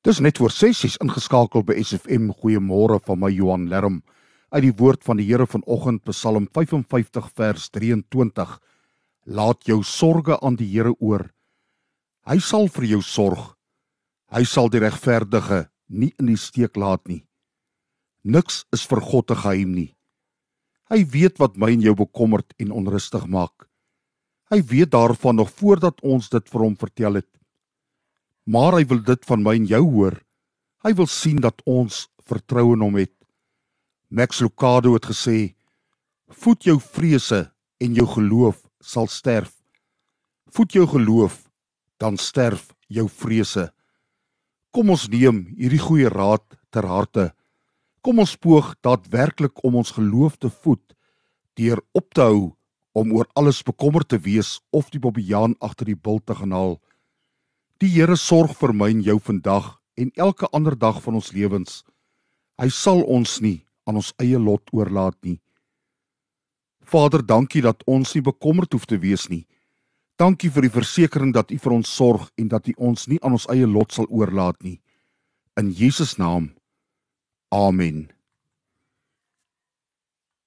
Dis net voor 6 is ingeskakel by SFM Goeiemôre van my Johan Lerm. Uit die woord van die Here vanoggend Psalm 55 vers 23 Laat jou sorges aan die Here oor. Hy sal vir jou sorg. Hy sal die regverdige nie in die steek laat nie. Niks is vir God te geheim nie. Hy weet wat my en jou bekommerd en onrustig maak. Hy weet daarvan nog voordat ons dit vir hom vertel het maar hy wil dit van my en jou hoor. Hy wil sien dat ons vertrou in hom het. Max Lucado het gesê: "Voed jou vrese en jou geloof sal sterf. Voed jou geloof, dan sterf jou vrese." Kom ons neem hierdie goeie raad ter harte. Kom ons poog daadwerklik om ons geloof te voed deur op te hou om oor alles bekommerd te wees of die bobbejaan agter die bil te gaan haal. Die Here sorg vir my en jou vandag en elke ander dag van ons lewens. Hy sal ons nie aan ons eie lot oorlaat nie. Vader, dankie dat ons nie bekommerd hoef te wees nie. Dankie vir die versekering dat U vir ons sorg en dat U ons nie aan ons eie lot sal oorlaat nie. In Jesus naam. Amen.